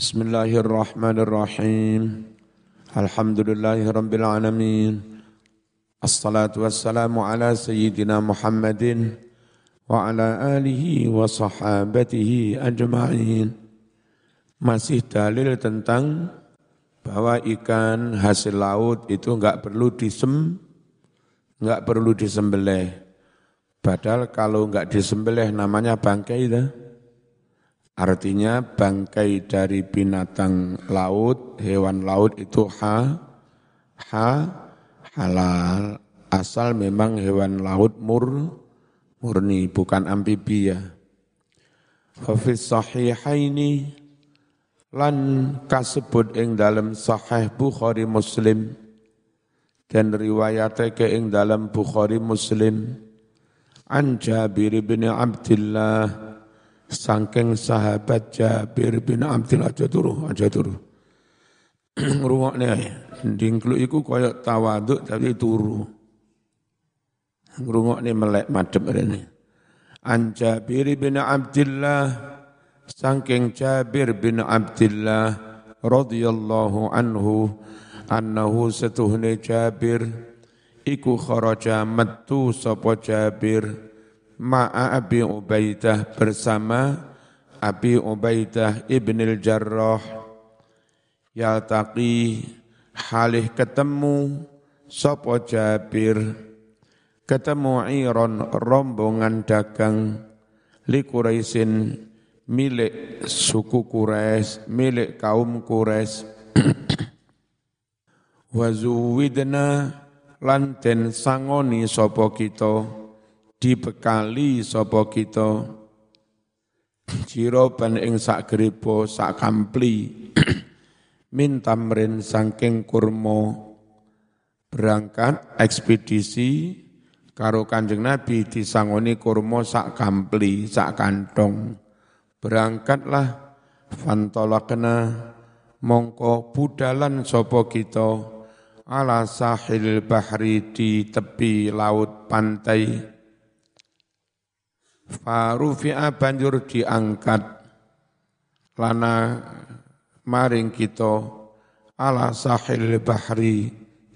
Bismillahirrahmanirrahim. Alhamdulillahirabbil alamin. Assalatu wassalamu ala sayyidina Muhammadin wa ala alihi wa sahabatihi ajma'in. Masih dalil tentang bahwa ikan hasil laut itu enggak perlu disem enggak perlu disembelih. Padahal kalau enggak disembelih namanya bangkai itu. Artinya bangkai dari binatang laut, hewan laut itu ha, ha, halal. Asal memang hewan laut mur, murni, bukan amfibia. Hafiz sahihaini lan kasebut ing dalam sahih Bukhari Muslim dan riwayatnya ke ing dalam Bukhari Muslim an Jabir bin Abdullah Sangking sahabat Jabir bin Abdul aja turu, aja turu. Ruwakne ae. Dingklu iku kaya tawaduk tapi turu. Ngrungokne melek madhep rene. An Jabir bin Abdullah Sangking Jabir bin Abdullah radhiyallahu anhu annahu setuhne Jabir iku kharaja metu sapa Jabir ma'a Abi Ubaidah bersama Abi Ubaidah ibnil Jarrah yaltaqi halih ketemu sopo Jabir. Ketemu iron rombongan dagang li milik suku Quraisy milik kaum Quraisy. Wazuwidna lanten sangoni sopo kita dibekali sapa kita? Jiroban ing sak gripo sak kampli. Min tamrin saking kurma. Berangkat ekspedisi karo Kanjeng Nabi disangoni kurma sak kampli sak kantong. Berangkatlah fantolakna. Mongko budalan sapa kita? Ala sahil bahri di tepi laut pantai Farufi'a banjur diangkat. Lana maring kita ala sahil bahri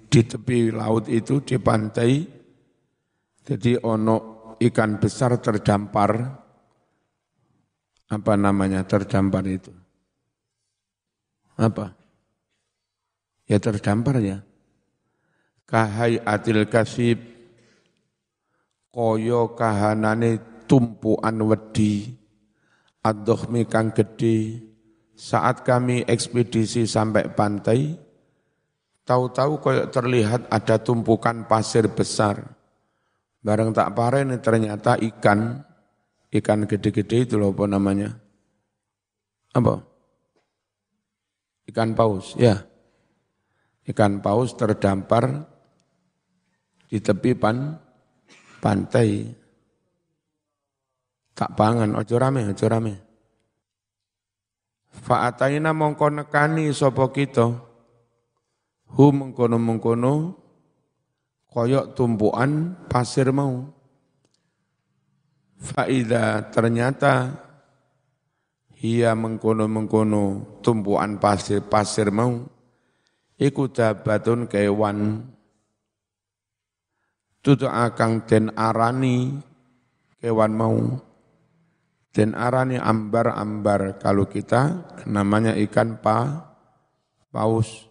di tepi laut itu di pantai. Jadi ono ikan besar terdampar. Apa namanya terdampar itu? Apa? Ya terdampar ya. Kahai atil kasib koyo kahanane tumpuan wedi ad-dohmi kang gede saat kami ekspedisi sampai pantai tahu-tahu kayak terlihat ada tumpukan pasir besar. Bareng tak parah ini ternyata ikan ikan gede-gede itu loh apa namanya? Apa? Ikan paus ya. Ikan paus terdampar di tepi pan pantai tak pangan, ojo rame, ojo rame. Fa'ataina mongko nekani sapa kita. Hu mengkono-mengkono koyok tumpuan pasir mau. Faida ternyata ia mengkono-mengkono tumpuan pasir-pasir mau. Iku dabatun kewan. Tutu akang den arani kewan mau dan arani ambar-ambar kalau kita namanya ikan pa, paus.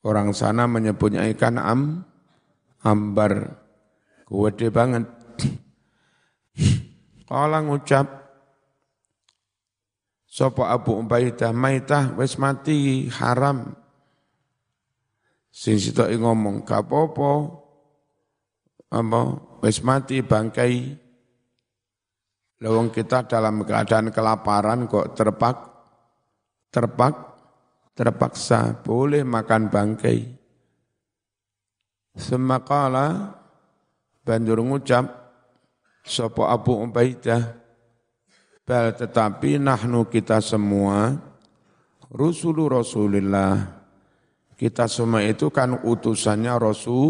Orang sana menyebutnya ikan am, ambar. Gede banget. Kala ngucap, Sopo Abu Ubaidah maitah wis mati haram. Sing sitok ngomong gak apa-apa. Apa wis mati bangkai Lawang kita dalam keadaan kelaparan kok terpak, terpak, terpaksa boleh makan bangkai. Semakala banjur ngucap sopo Abu Ubaidah bal tetapi nahnu kita semua rusulu Rasulillah kita semua itu kan utusannya Rasul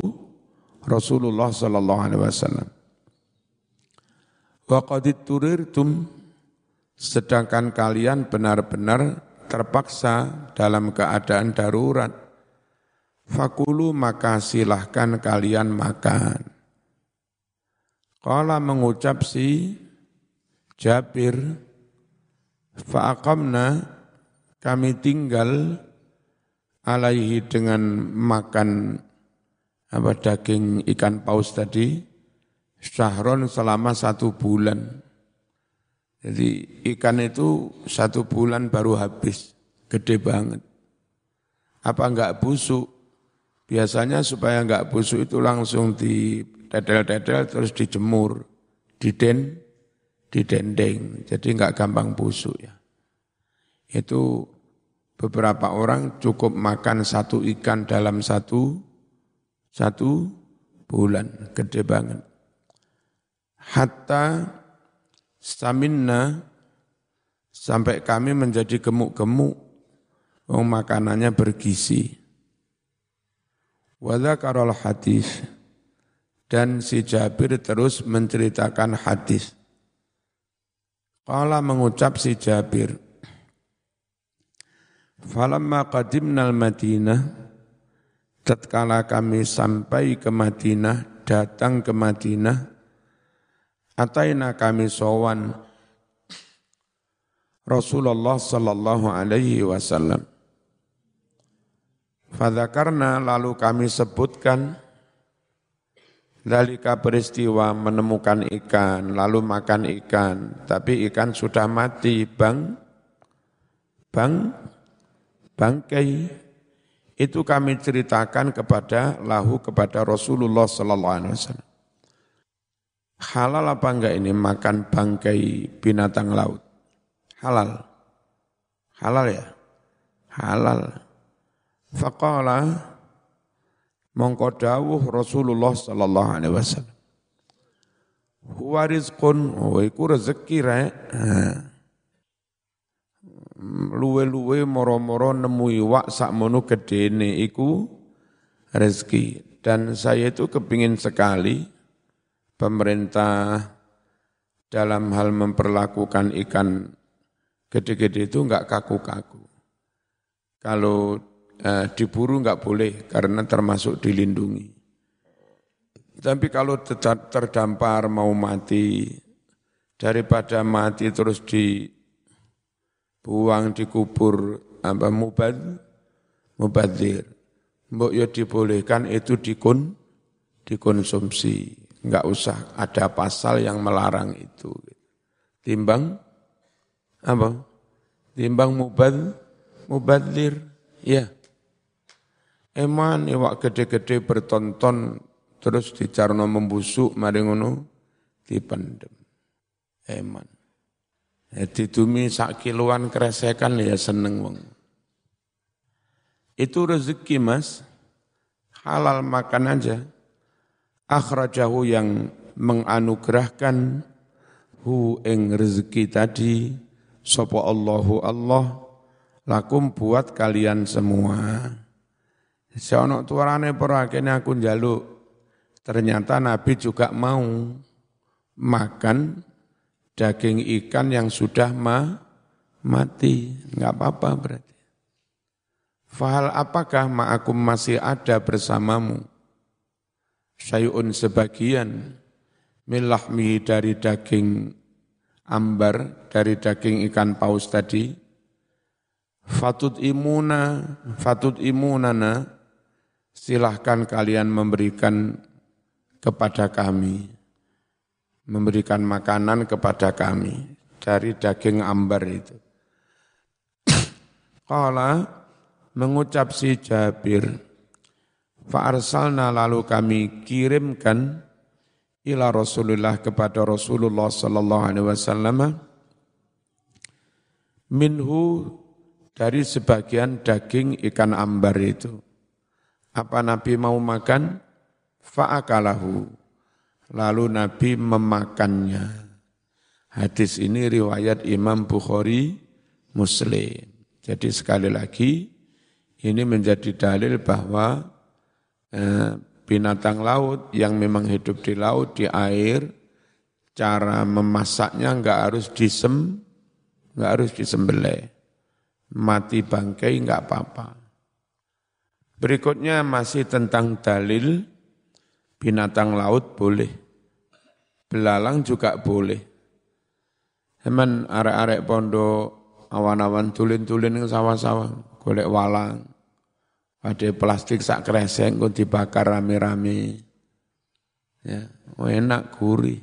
Rasulullah sallallahu alaihi wasallam Wa turirtum sedangkan kalian benar-benar terpaksa dalam keadaan darurat, fakulu maka silahkan kalian makan. Kala mengucap si Jabir, fa'aqamna kami tinggal alaihi dengan makan apa daging ikan paus tadi syahron selama satu bulan. Jadi ikan itu satu bulan baru habis, gede banget. Apa enggak busuk? Biasanya supaya enggak busuk itu langsung di dedel-dedel terus dijemur, diden, didendeng. Jadi enggak gampang busuk ya. Itu beberapa orang cukup makan satu ikan dalam satu satu bulan, gede banget. Hatta Saminna sampai kami menjadi gemuk-gemuk, oh, makanannya bergizi. Wadzakarul hadis dan si Jabir terus menceritakan hadis. Kala mengucap si Jabir, Falamma qadimna al-Madinah, tatkala kami sampai ke Madinah, datang ke Madinah, Ataina kami sowan Rasulullah sallallahu alaihi wasallam. Fadzakarna lalu kami sebutkan Dalika peristiwa menemukan ikan, lalu makan ikan, tapi ikan sudah mati, bang, bang, bangkai. Itu kami ceritakan kepada lahu kepada Rasulullah Sallallahu Alaihi Wasallam. Halal apa enggak ini makan bangkai binatang laut? Halal. Halal ya? Halal. Faqala mongko dawuh Rasulullah sallallahu alaihi wasallam. Huwa rizqun, oh iku rezeki rek. Luwe-luwe moro-moro nemu iwak sakmono gedene iku rezeki. Dan saya itu kepingin sekali pemerintah dalam hal memperlakukan ikan gede-gede itu enggak kaku-kaku. Kalau eh, diburu enggak boleh karena termasuk dilindungi. Tapi kalau terdampar mau mati, daripada mati terus dibuang, dikubur, apa mubad, mubadir. Mbok ya dibolehkan itu dikun, dikonsumsi nggak usah ada pasal yang melarang itu. Timbang apa? Timbang mubad, mubadir, ya. Eman iwak gede-gede bertonton terus dicarno membusuk mari ngono dipendem. Eman. Jadi tumi sak kiloan keresekan ya seneng wong. Itu rezeki mas, halal makan aja akhrajahu yang menganugerahkan hu ing rezeki tadi sapa Allahu Allah lakum buat kalian semua. Seono tuarane para kene aku njaluk. Ternyata Nabi juga mau makan daging ikan yang sudah ma, mati. Enggak apa-apa berarti. Fahal apakah ma'akum masih ada bersamamu? Syai'un sebagian milahmi dari daging ambar, dari daging ikan paus tadi, fatut imuna, fatut imunana, silahkan kalian memberikan kepada kami, memberikan makanan kepada kami dari daging ambar itu. Kala mengucap si Jabir, Fa'arsalna lalu kami kirimkan ila Rasulullah kepada Rasulullah sallallahu alaihi wasallam minhu dari sebagian daging ikan ambar itu. Apa Nabi mau makan? Fa'akalahu. Lalu Nabi memakannya. Hadis ini riwayat Imam Bukhari Muslim. Jadi sekali lagi ini menjadi dalil bahwa binatang laut yang memang hidup di laut, di air, cara memasaknya enggak harus disem, enggak harus disembelih. mati bangkai enggak apa-apa. Berikutnya masih tentang dalil binatang laut boleh. Belalang juga boleh. Hemen arek-arek pondok awan-awan tulin-tulin ke sawah-sawah, golek walang. Ada plastik sak kresek kok dibakar rame-rame. Ya, oh enak gurih.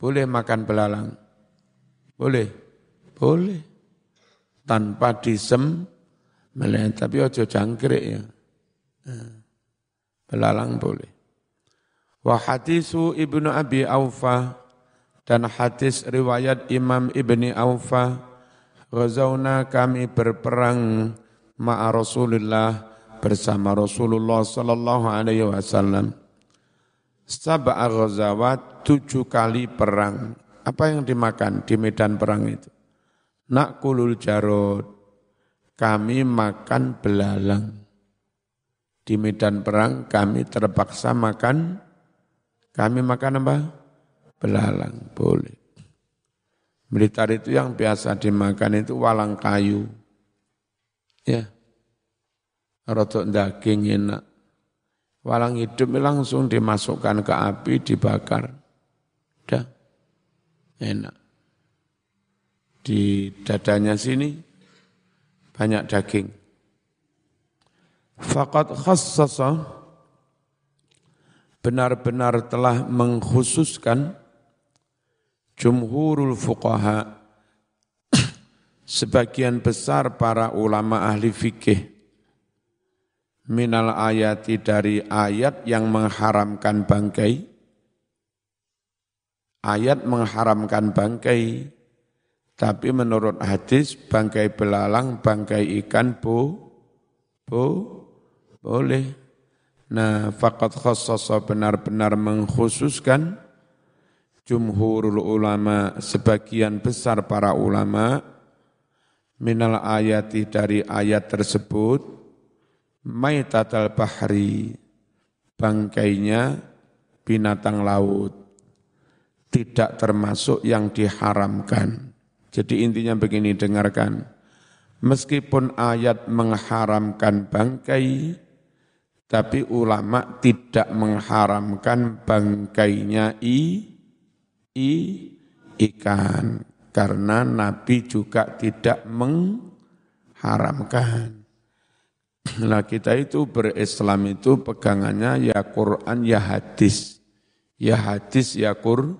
Boleh makan belalang. Boleh. Boleh. Tanpa disem melihat tapi ojo jangkrik ya. Nah, belalang boleh. Wa hadisu Ibnu Abi Aufa dan hadis riwayat Imam Ibni Aufa Ghazauna kami berperang ma'a Rasulullah bersama Rasulullah sallallahu alaihi wasallam. Sab'a ghazawat tujuh kali perang. Apa yang dimakan di medan perang itu? Nak kulul jarod, kami makan belalang. Di medan perang kami terpaksa makan, kami makan apa? Belalang, boleh. Blitar itu yang biasa dimakan itu walang kayu. Ya, rotok daging enak. Walang hidup langsung dimasukkan ke api, dibakar. Dah, enak. Di dadanya sini banyak daging. Fakat khassasa benar-benar telah mengkhususkan jumhurul fuqaha sebagian besar para ulama ahli fikih. Minal ayati dari ayat yang mengharamkan bangkai. Ayat mengharamkan bangkai. Tapi menurut hadis bangkai belalang, bangkai ikan bu, bu, boleh. Nah, fakat khassasa benar-benar mengkhususkan jumhurul ulama, sebagian besar para ulama, minal ayati dari ayat tersebut, maitatal bahri, bangkainya binatang laut, tidak termasuk yang diharamkan. Jadi intinya begini, dengarkan. Meskipun ayat mengharamkan bangkai, tapi ulama tidak mengharamkan bangkainya i, i ikan. Karena Nabi juga tidak mengharamkan. Nah kita itu berislam itu pegangannya ya Quran ya hadis. Ya hadis ya Quran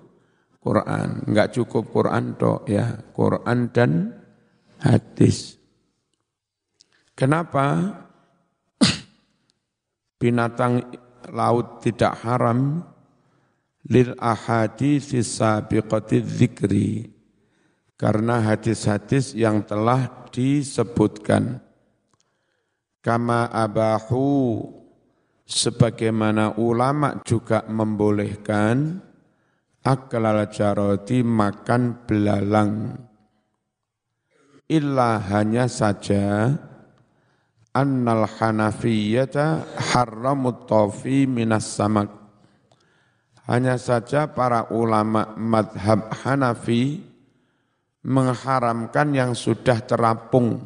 Quran. Enggak cukup Quran toh ya, Quran dan hadis. Kenapa binatang laut tidak haram? Lil ahadits sabiqati dzikri. Karena hadis-hadis yang telah disebutkan. Kama abahu sebagaimana ulama juga membolehkan aklal jaroti makan belalang. Illa hanya saja annal hanafiyata haramut tofi minas samak. Hanya saja para ulama madhab Hanafi mengharamkan yang sudah terapung,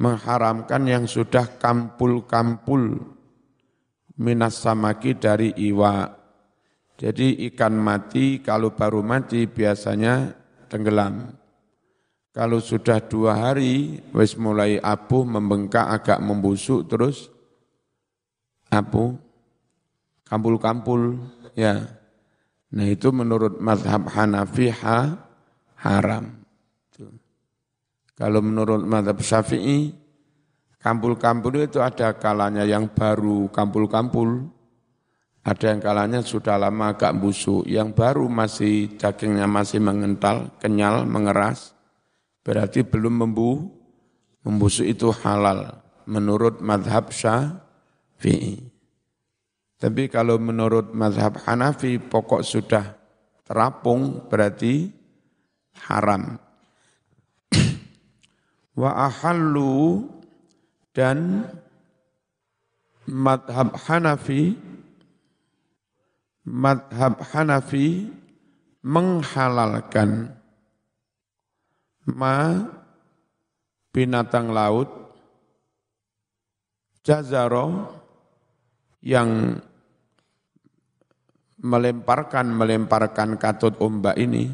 mengharamkan yang sudah kampul-kampul minas samaki dari iwa. Jadi ikan mati kalau baru mati biasanya tenggelam. Kalau sudah dua hari, wis mulai abu, membengkak, agak membusuk, terus abu, kampul-kampul, ya. Nah itu menurut madhab Hanafi ha, haram. Kalau menurut madhab Syafi'i, kampul-kampul itu ada kalanya yang baru kampul-kampul, ada yang kalanya sudah lama agak busuk, yang baru masih dagingnya masih mengental, kenyal, mengeras, berarti belum membu, membusuk itu halal menurut madhab syafi'i. Tapi kalau menurut madhab Hanafi pokok sudah terapung berarti haram. Wa ahallu dan madhab Hanafi madhab Hanafi menghalalkan ma binatang laut jazaro yang melemparkan melemparkan katut ombak ini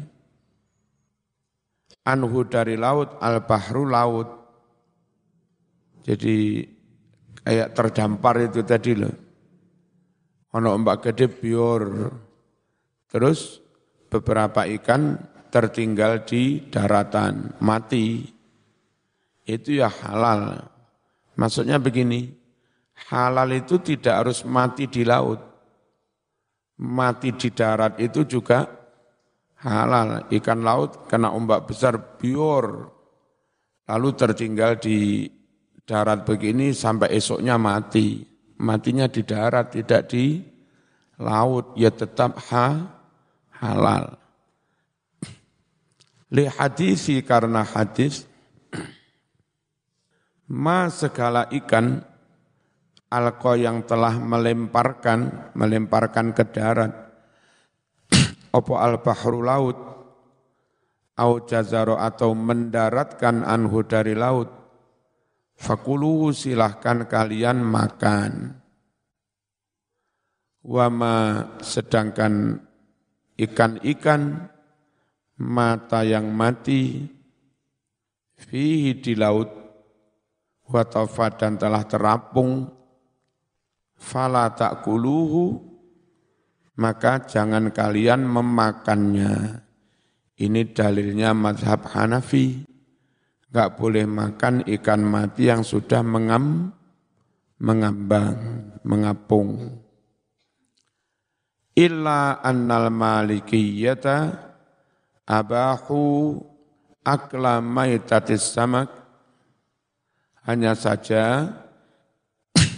anhu dari laut al bahru laut. Jadi kayak terdampar itu tadi loh. Ono ombak gede bior terus beberapa ikan tertinggal di daratan. Mati. Itu ya halal. Maksudnya begini halal itu tidak harus mati di laut. Mati di darat itu juga halal. Ikan laut kena ombak besar bior. Lalu tertinggal di darat begini sampai esoknya mati. Matinya di darat, tidak di laut. Ya tetap ha, halal. Li hadisi karena hadis, ma segala ikan alqa yang telah melemparkan melemparkan ke darat opo al bahru laut? Au jazaro atau mendaratkan anhu dari laut? Fakulu silahkan kalian makan. Wama sedangkan ikan-ikan mata yang mati fihi di laut watafa dan telah terapung fala ta'kuluhu maka jangan kalian memakannya. Ini dalilnya madhab Hanafi. Enggak boleh makan ikan mati yang sudah mengam, mengambang, mengapung. Illa annal malikiyata abahu akla maitatis samak. Hanya saja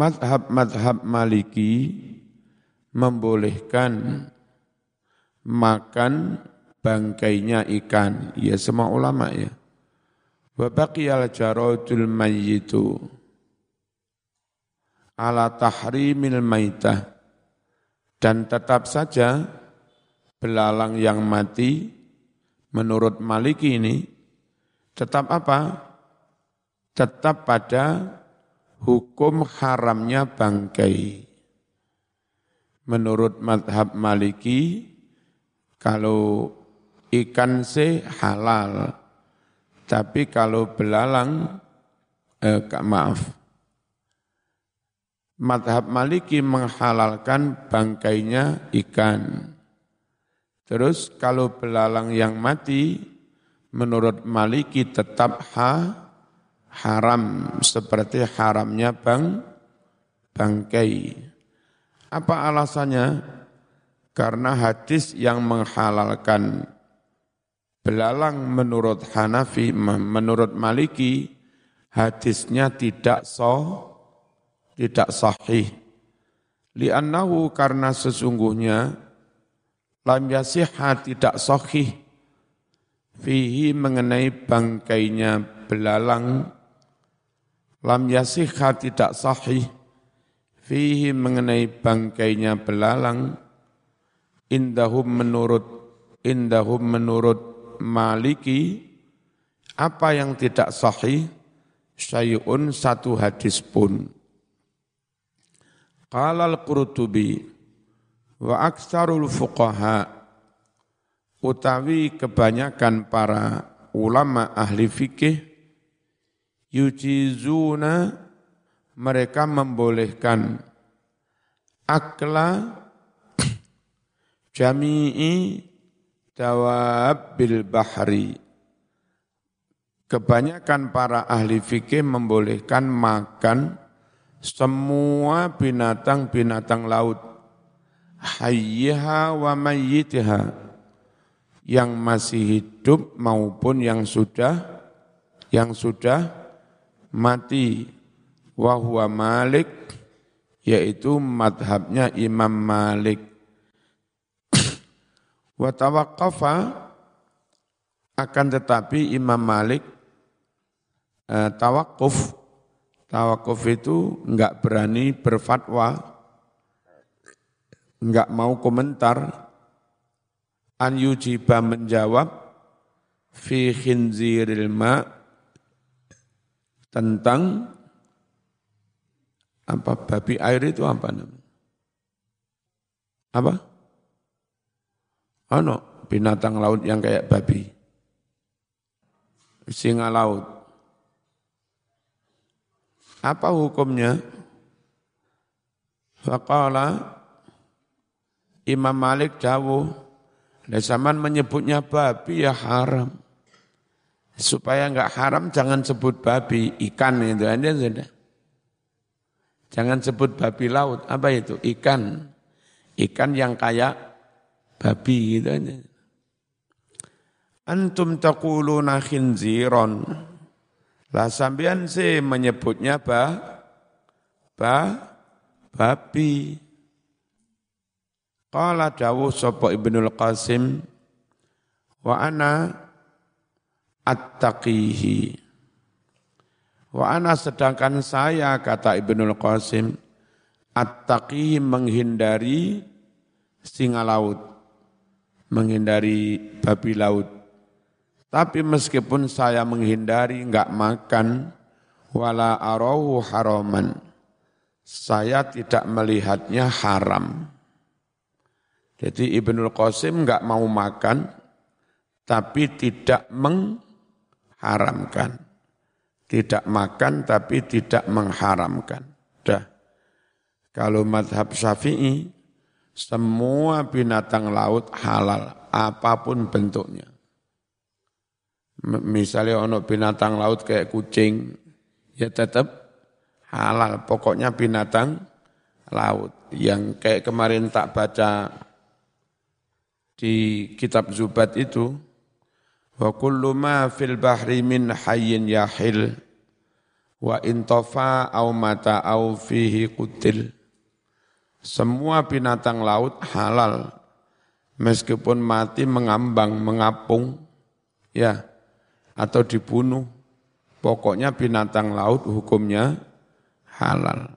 madhab-madhab maliki membolehkan makan bangkainya ikan. Ya semua ulama ya. Wa baqiyal jaradul mayyitu ala tahrimil maitah. Dan tetap saja belalang yang mati menurut Maliki ini tetap apa? Tetap pada hukum haramnya bangkai. Menurut madhab maliki, kalau ikan se halal, tapi kalau belalang, eh, maaf, madhab maliki menghalalkan bangkainya ikan. Terus kalau belalang yang mati, menurut maliki tetap ha, haram seperti haramnya bang bangkai. Apa alasannya? Karena hadis yang menghalalkan belalang menurut Hanafi, menurut Maliki, hadisnya tidak so, tidak sahih. Li'annahu karena sesungguhnya lam yasihha tidak sahih fihi mengenai bangkainya belalang lam yasihha tidak sahih fihi mengenai bangkainya belalang indahum menurut indahum menurut maliki apa yang tidak sahih? Syai'un satu hadis pun. Qala al-qurtubi wa aksarul fuqaha utawi kebanyakan para ulama ahli fikih yujizuna mereka membolehkan akla jami'i dawab bil bahri. Kebanyakan para ahli fikih membolehkan makan semua binatang-binatang laut. Hayyiha wa mayyitiha. Yang masih hidup maupun yang sudah yang sudah mati wahwa Malik yaitu madhabnya Imam Malik. Wa tawaqqafa akan tetapi Imam Malik eh, tawakuf tawakuf itu enggak berani berfatwa enggak mau komentar. An yujiba menjawab fi khinziril ma' tentang apa babi air itu apa namanya? Apa? Ano binatang laut yang kayak babi. Singa laut. Apa hukumnya? Faqala Imam Malik jauh. zaman menyebutnya babi ya haram. Supaya enggak haram jangan sebut babi, ikan itu aja sudah. Jangan sebut babi laut, apa itu? Ikan. Ikan yang kayak babi gitu aja. Antum taquluna khinziron. Lah sampean sih menyebutnya ba ba babi. Qala dawuh sapa Ibnul Qasim wa ana at-taqihi. Wa ana sedangkan saya kata Ibnul Qasim at-taqihi menghindari singa laut, menghindari babi laut. Tapi meskipun saya menghindari enggak makan wala arahu haraman. Saya tidak melihatnya haram. Jadi Ibnul Qasim enggak mau makan tapi tidak mengharamkan. Tidak makan tapi tidak mengharamkan. Dah. Kalau madhab syafi'i, semua binatang laut halal, apa pun bentuknya misalnya ono binatang laut kayak kucing, ya tetap halal. Pokoknya binatang laut. Yang kayak kemarin tak baca di kitab Zubat itu, wa kullu ma fil bahri min hayyin yahil wa intofa au mata au fihi kutil. Semua binatang laut halal meskipun mati mengambang, mengapung, ya atau dibunuh. Pokoknya binatang laut hukumnya halal.